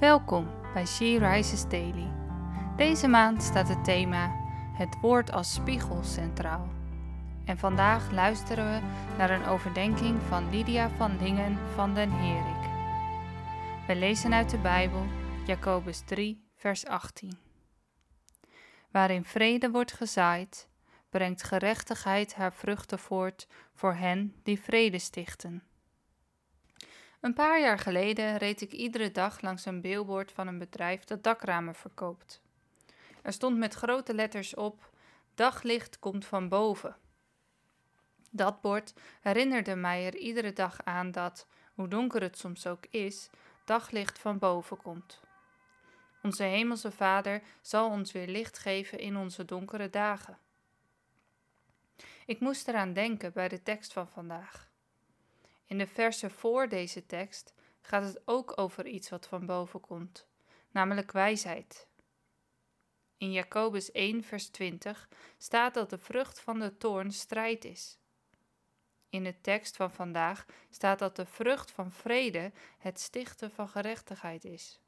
Welkom bij She Rises Daily. Deze maand staat het thema Het woord als spiegel centraal. En vandaag luisteren we naar een overdenking van Lydia van Lingen van den Herik. We lezen uit de Bijbel Jacobus 3, vers 18. Waarin vrede wordt gezaaid, brengt gerechtigheid haar vruchten voort voor hen die vrede stichten. Een paar jaar geleden reed ik iedere dag langs een billboard van een bedrijf dat dakramen verkoopt. Er stond met grote letters op: Daglicht komt van boven. Dat bord herinnerde mij er iedere dag aan dat, hoe donker het soms ook is, daglicht van boven komt. Onze Hemelse Vader zal ons weer licht geven in onze donkere dagen. Ik moest eraan denken bij de tekst van vandaag. In de versen voor deze tekst gaat het ook over iets wat van boven komt, namelijk wijsheid. In Jacobus 1, vers 20 staat dat de vrucht van de toorn strijd is. In de tekst van vandaag staat dat de vrucht van vrede het stichten van gerechtigheid is.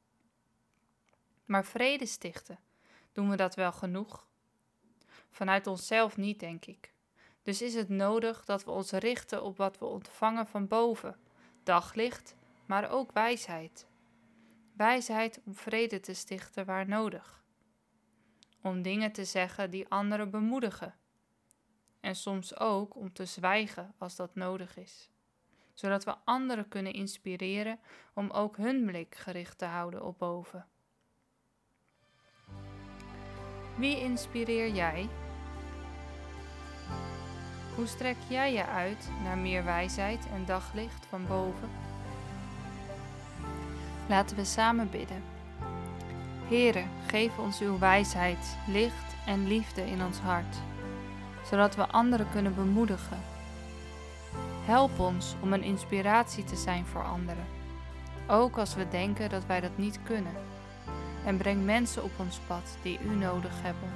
Maar vrede stichten, doen we dat wel genoeg? Vanuit onszelf niet, denk ik. Dus is het nodig dat we ons richten op wat we ontvangen van boven: daglicht, maar ook wijsheid. Wijsheid om vrede te stichten waar nodig. Om dingen te zeggen die anderen bemoedigen. En soms ook om te zwijgen als dat nodig is. Zodat we anderen kunnen inspireren om ook hun blik gericht te houden op boven. Wie inspireer jij hoe strek jij je uit naar meer wijsheid en daglicht van boven? Laten we samen bidden. Heere, geef ons uw wijsheid, licht en liefde in ons hart, zodat we anderen kunnen bemoedigen. Help ons om een inspiratie te zijn voor anderen, ook als we denken dat wij dat niet kunnen. En breng mensen op ons pad die u nodig hebben.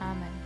Amen.